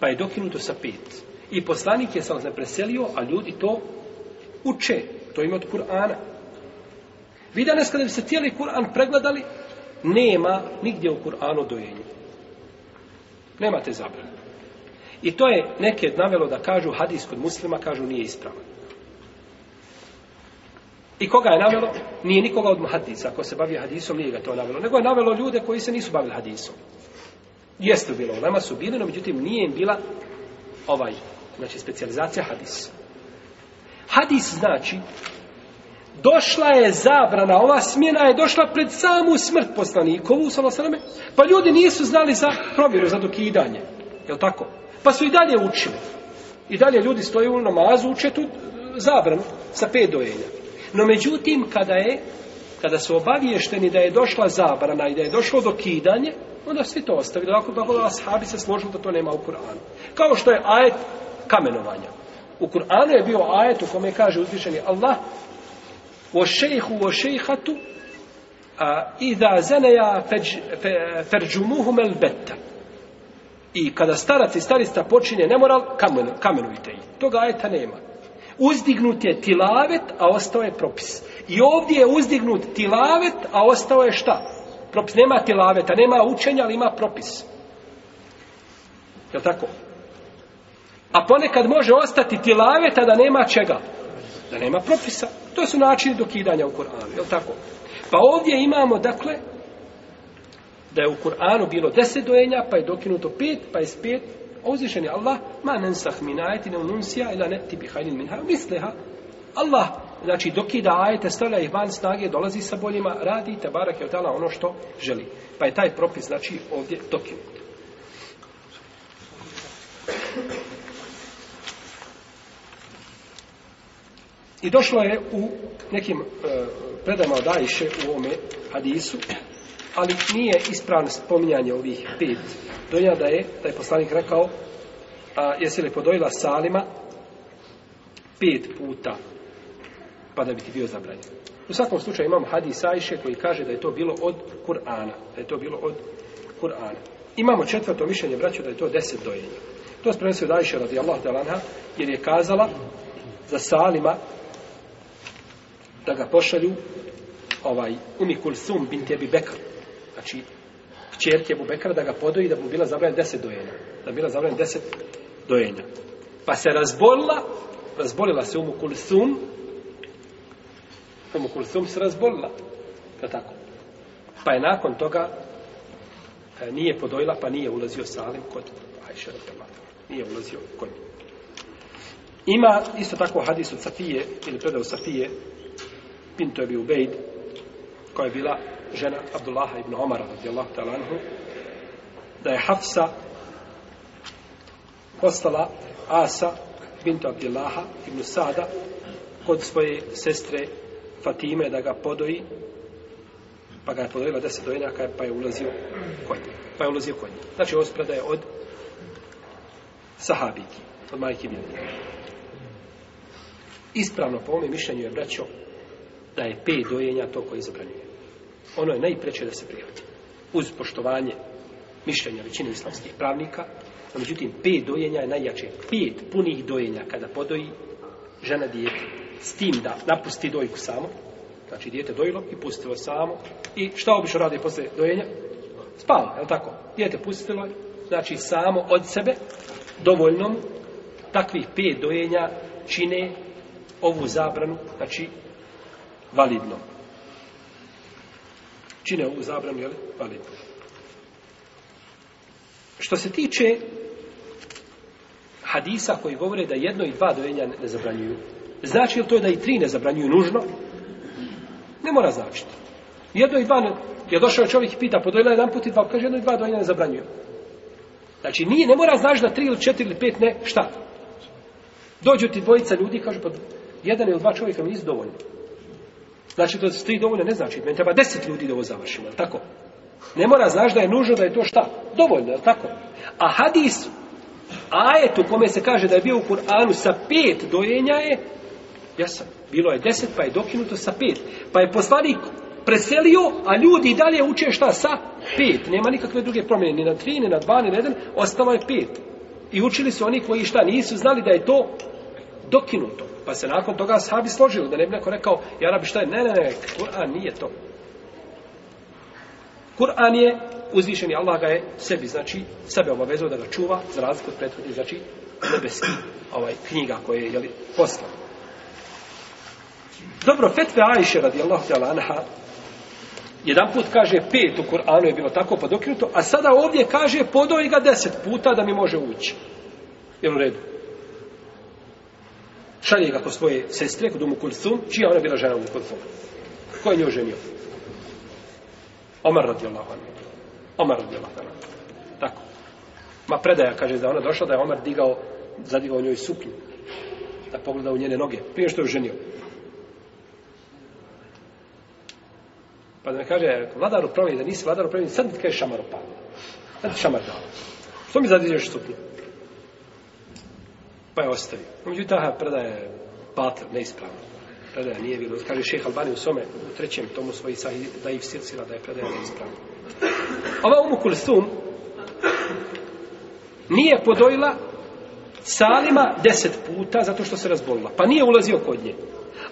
Pa je dokinuto sa pet. I poslanik je sam se preselio, a ljudi to uče. To ima od Kur'ana. Vi danas kada bi se cijeli Kur'an pregledali, nema nigdje u Kur'anu dojenja. Nema te zabrane. I to je neke navelo da kažu hadis kod muslima, kažu nije ispravan. I koga je navelo? Nije nikoga od hadisa. Ako se bavi hadisom, nije ga to navelo. Nego je navelo ljude koji se nisu bavili hadisom. Jeste bilo, nama su bili, no međutim nije im bila ovaj, znači specijalizacija hadis. Hadis znači, došla je zabrana, ova smjena je došla pred samu smrt poslanikovu, salosaname, pa ljudi nisu znali za promjeru, za dokidanje. Je li tako? Pa su i dalje učili. I dalje ljudi stoje u namazu, uče tu zabranu sa pet dojenja. No međutim, kada je, kada su obaviješteni da je došla zabrana i da je došlo dokidanje, kidanje, onda svi to ostavili, ako da gleda ashabi se složili da to nema u Kur'anu. Kao što je ajet kamenovanja. U Kur'anu je bio ajet u kome kaže uzvišeni Allah o šejhu, o šejhatu a, iza zeneja ferđumuhum el betta. I kada starac i starista počinje nemoral, kamen, kamenujte ih. Toga ajeta nema. Uzdignut je tilavet, a ostao je propis. I ovdje je uzdignut tilavet, a ostao je šta? propis. Nema tilaveta, nema učenja, ali ima propis. Je tako? A ponekad može ostati tilaveta da nema čega? Da nema propisa. To su načini dokidanja u Koranu, je tako? Pa ovdje imamo, dakle, da je u Kur'anu bilo deset dojenja, pa je dokinuto pet, pa je pet, uzvišen je Allah, ma nensah minajti neununsija ila neti bihajnin minha, misleha, Allah znači dokida ajete, stavlja ih van snage, dolazi sa boljima, radi te barak je odala ono što želi. Pa je taj propis, znači, ovdje dokinut. I došlo je u nekim e, predama od Ajše u ome hadisu, ali nije ispravno spominjanje ovih pet donja da je, taj poslanik rekao, a, jesi li podojila Salima pet puta pa da bi ti bio zabranjen. U svakom slučaju imamo hadis Ajše koji kaže da je to bilo od Kur'ana. Da je to bilo od Kur'ana. Imamo četvrto mišljenje, braću, da je to deset dojenja. To se prenesio da Ajše radijallahu talanha, jer je kazala za Salima da ga pošalju ovaj Umi Kulsum bin Tebi Bekr. Znači, kćer Tebu Bekr da ga podoji da bi bila zabranjena deset dojenja. Da bi bila zabranjena deset dojenja. Pa se razbolila, razbolila se Umu Kulsum Ummu Kulsum se razbolila. Je tako? Pa je nakon toga e, nije podojila, pa nije ulazio Salim kod Ajša Rotamata. Nije ulazio kod nje. Ima isto tako hadis od Safije, ili predao Safije, Pinto je bio Ubejd, koja je bila žena Abdullaha ibn Omara, radijallahu talanhu, da je Hafsa poslala Asa, Pinto Abdullaha ibn Sada, kod svoje sestre Fatime da ga podoji, pa ga je podojila deset dojenaka, pa je ulazio konje. Pa je ulazio konje. Znači, ovo je od sahabiki, od majke Bilal. Ispravno po ovome mišljenju je braćo da je pet dojenja to koje zabranjuje. Ono je najpreće da se prijavlja. Uz poštovanje mišljenja većine islamskih pravnika, a međutim, pet dojenja je najjače. Pet punih dojenja kada podoji žena dijete s tim da napusti dojku samo, znači dijete dojilo i pustilo samo, i šta obično radi posle dojenja? Spava, je li tako? Dijete pustilo je, znači samo od sebe, dovoljnom, takvih pet dojenja čine ovu zabranu, znači validnom. Čine ovu zabranu, je li? Validnom. Što se tiče hadisa koji govore da jedno i dva dojenja ne zabranjuju, Znači li to da i tri ne zabranjuju nužno? Ne mora značiti. Jedno i dva ne... Ja došao čovjek i pita, podojila jedan put i dva, kaže jedno i dva, dojila ne zabranjuju. Znači, nije, ne mora znaš da tri ili četiri ili pet, ne, šta? Dođu ti dvojica ljudi i kažu, pa jedan ili dva čovjeka mi nisu dovoljni. Znači, to tri dovoljne ne znači, meni treba deset ljudi da ovo završimo, je tako? Ne mora znaš da je nužno da je to šta? Dovoljno, je tako? A hadis, ajet u kome se kaže da je bio u Kur'anu sa pet dojenja je Jesam. Bilo je deset, pa je dokinuto sa pet. Pa je poslanik preselio, a ljudi dalje uče šta sa pet. Nema nikakve druge promjene, ni na tri, ni na dva, ni na jedan, ostalo je pet. I učili su oni koji šta nisu znali da je to dokinuto. Pa se nakon toga sahabi složili, da ne bi neko rekao, ja rabi šta je, ne, ne, ne, Kur'an nije to. Kur'an je uzvišen i Allah ga je sebi, znači, sebe obavezao da ga čuva, za razliku od prethodnih, znači, nebeskih ovaj, knjiga koje je, jeli, poslano. Dobro, fetve Ajše radi Allah tjela anha, jedan put kaže pet u Kur'anu je bilo tako podokinuto, pa a sada ovdje kaže podoj ga deset puta da mi može ući. Je u redu? Šalje ga po svoje sestre, kod Umu Kulsum, čija ona bila žena Umu Kulsum? Ko je nju ženio? Omar radi Allah anha. Omar radi Allah anha. Tako. Ma predaja kaže da ona došla da je Omar digao, zadigao njoj suknju da pogleda u njene noge, prije što je ženio. Pa da mi kaže, vladaru pravi, da nisi vladaru pravi, sad ti kaže šamar upadio. Sad ti šamar dao. Što mi zadizio što ti? Pa je ostavi. Međutim, taha predaje batel, neispravno. Predaje nije bilo. Kaže šeha Albani u svome, u trećem tomu svoji sahi, da i sircila, da je predaje neispravno. Ova umu kulsum nije podojila Salima deset puta zato što se razbolila. Pa nije ulazio kod nje.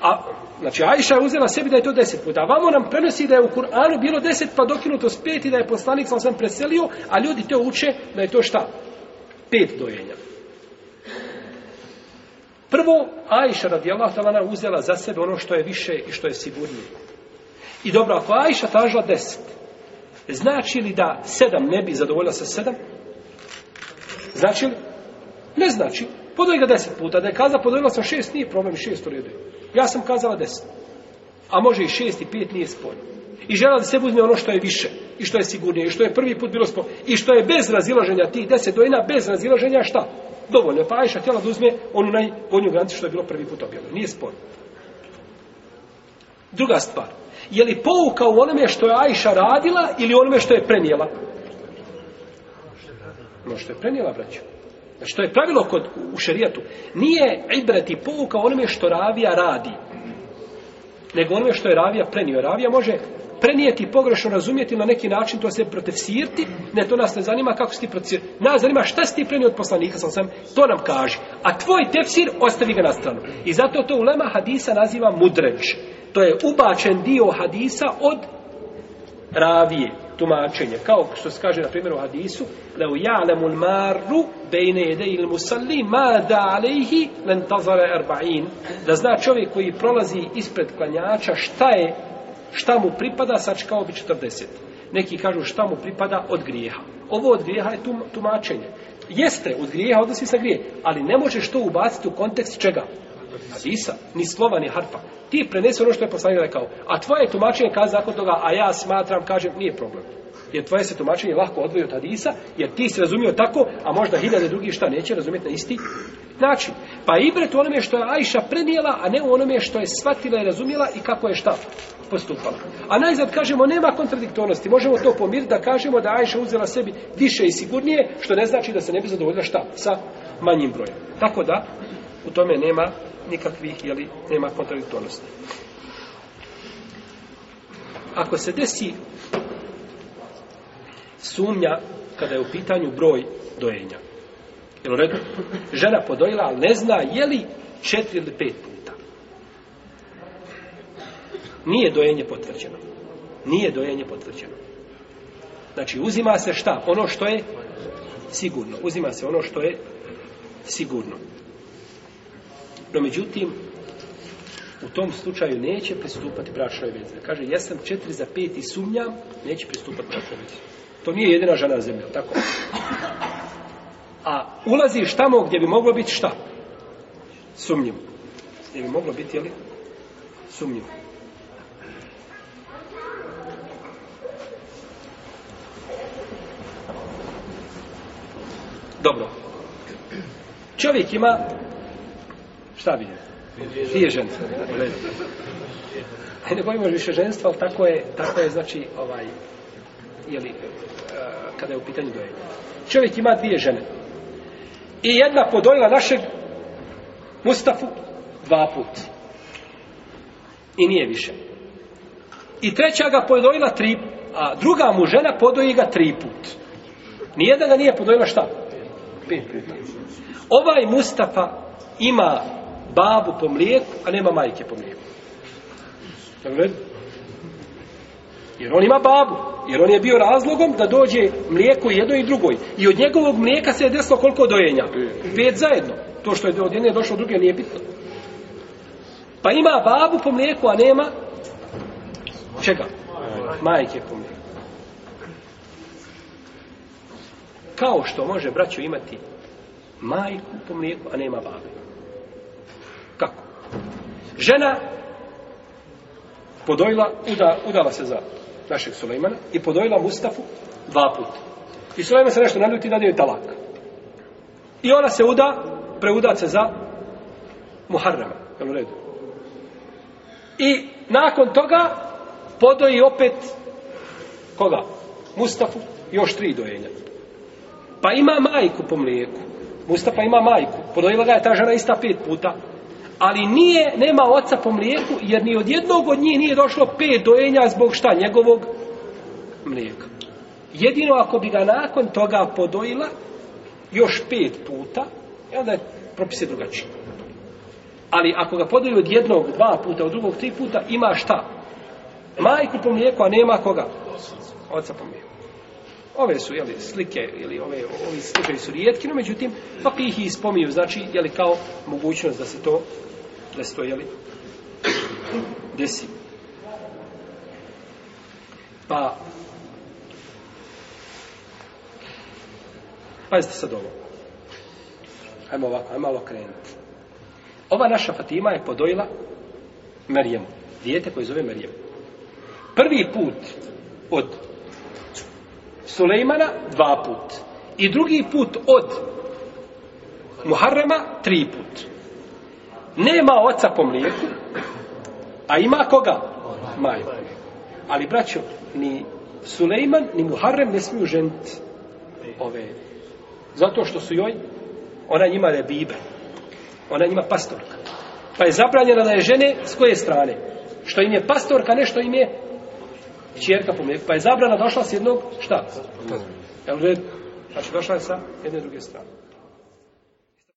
A Znači, Ajša je uzela sebi da je to deset puta. A vamo nam prenosi da je u Kur'anu bilo deset, pa dokinuto s pet i da je poslanik sam sam preselio, a ljudi to uče da je to šta? Pet dojenja. Prvo, Ajša radi Allah talana uzela za sebe ono što je više i što je sigurnije. I dobro, ako Ajša tražila deset, znači li da sedam ne bi zadovoljila sa sedam? Znači li? Ne znači. Podoji ga deset puta. Da je kazala podojila sam šest, nije problem šest uredu. Ja sam kazala deset. A može i šest i pet nije spojno. I žela da se uzme ono što je više. I što je sigurnije. I što je prvi put bilo spojno. I što je bez razilaženja tih deset dojena, bez razilaženja šta? Dovoljno. Pa Ajša htjela da uzme onu najgonju granicu što je bilo prvi put objavljeno. Nije spojno. Druga stvar. Je li pouka u onome što je Ajša radila ili onome što je prenijela? Ono što je prenijela, braćo. Znači, to je pravilo kod, u šerijatu. Nije ibrati pouka onome što ravija radi, nego onome što je ravija prenio. Ravija može prenijeti, pogrešno razumijeti na neki način to se protefsirti, ne, to nas ne zanima kako ti protefsirti. Nas zanima šta si ti prenio od poslanika, sam sam, to nam kaže. A tvoj tefsir ostavi ga na stranu. I zato to ulema hadisa naziva mudreć. To je ubačen dio hadisa od ravije, tumačenje, kao što se kaže na primjer u hadisu, da u ja'lamu l-marru bejne jede il musalli ma da alejhi lentazare erba'in, da zna čovjek koji prolazi ispred klanjača šta je, šta mu pripada, sač kao bi 40. Neki kažu šta mu pripada od grijeha. Ovo od grijeha je tum, tumačenje. Jeste, od grijeha odnosi sa grije, ali ne možeš to ubaciti u kontekst čega? hadisa, ni slova, ni harfa. Ti prenesi ono što je poslanik rekao. A tvoje tumačenje kaže zakon toga, a ja smatram, kažem, nije problem. Jer tvoje se tumačenje lahko odvoji od hadisa, jer ti si razumio tako, a možda hiljade drugi šta neće razumjeti na isti način. Pa ibret u onome što je Ajša prenijela, a ne u onome što je shvatila i razumjela i kako je šta postupala. A najzad kažemo, nema kontradiktornosti, možemo to pomiriti da kažemo da Ajša uzela sebi više i sigurnije, što ne znači da se ne bi zadovoljila šta sa manjim brojem. Tako da, u tome nema nikakvih, jeli, nema kontradiktornosti. Ako se desi sumnja kada je u pitanju broj dojenja, je li redu? Žena podojila, ali ne zna je li četiri ili pet puta. Nije dojenje potvrđeno. Nije dojenje potvrđeno. Znači, uzima se šta? Ono što je sigurno. Uzima se ono što je sigurno. No međutim, u tom slučaju neće pristupati bračnoj vezi. Kaže, jesam četiri za pet i sumnjam, neće pristupati bračnoj vezi. To nije jedina žena na zemlji, tako? A ulaziš tamo gdje bi moglo biti šta? Sumnjivo. Gdje bi moglo biti, jel? Sumnjivo. Dobro. Čovjek ima Šta bi je? Dvije žence. Ajde, ne bojimo više ženstva, ali tako je, tako je, znači, ovaj, jeli, eh, kada je u pitanju dojenja. Čovjek ima dvije žene. I jedna podojila našeg Mustafu dva put. I nije više. I treća ga podojila tri, a druga mu žena podoji ga tri put. Nijedna ga nije podojila šta? Pet puta. Ovaj Mustafa ima babu po mlijeku, a nema majke po mlijeku. Jer on ima babu. Jer on je bio razlogom da dođe mlijeko jednoj i drugoj. I od njegovog mlijeka se je desilo koliko dojenja? Pet zajedno. To što je od jedne došlo, druge nije bitno. Pa ima babu po mlijeku, a nema čega? Majke po mlijeku. Kao što može braćo imati majku po mlijeku, a nema babu. Žena podojila, uda, udala se za našeg Sulejmana i podojila Mustafu dva puta. I Sulejman se nešto naljuti da je talak. I ona se uda, preuda se za Muharrama. Jel u redu? I nakon toga podoji opet koga? Mustafu još tri dojenja. Pa ima majku po mlijeku. Mustafa ima majku. Podojila ga je ta žena ista pet puta ali nije, nema oca po mlijeku, jer ni od jednog od njih nije došlo pet dojenja zbog šta njegovog mlijeka. Jedino ako bi ga nakon toga podojila još pet puta, i e onda je propis je drugačiji. Ali ako ga podoji od jednog, dva puta, od drugog, tri puta, ima šta? Majku po mlijeku, a nema koga? Oca po mlijeku. Ove su jeli, slike ili ove ovi slučajevi su rijetki, no međutim, pa ih spominju, znači jeli, kao mogućnost da se to nesto, dakle, jeli? Desi. Pa, pazite sad ovo. Ajmo ovako, ajmo malo krenuti. Ova naša Fatima je podojila Merijemu, dijete koje zove Merijemu. Prvi put od Sulejmana dva put. I drugi put od Muharrema tri put. Nema oca po mlijeku, a ima koga? Majku. Ali, braćo, ni Sulejman, ni Muharrem ne smiju ženiti ove. Zato što su joj, ona njima ne bibe. Ona njima pastorka. Pa je zabranjena da je žene s koje strane? Što im je pastorka, ne što im je čjerka po mlijeku. Pa je zabrana došla s jednog, šta? Jel red? Znači, došla je sa jedne druge strane.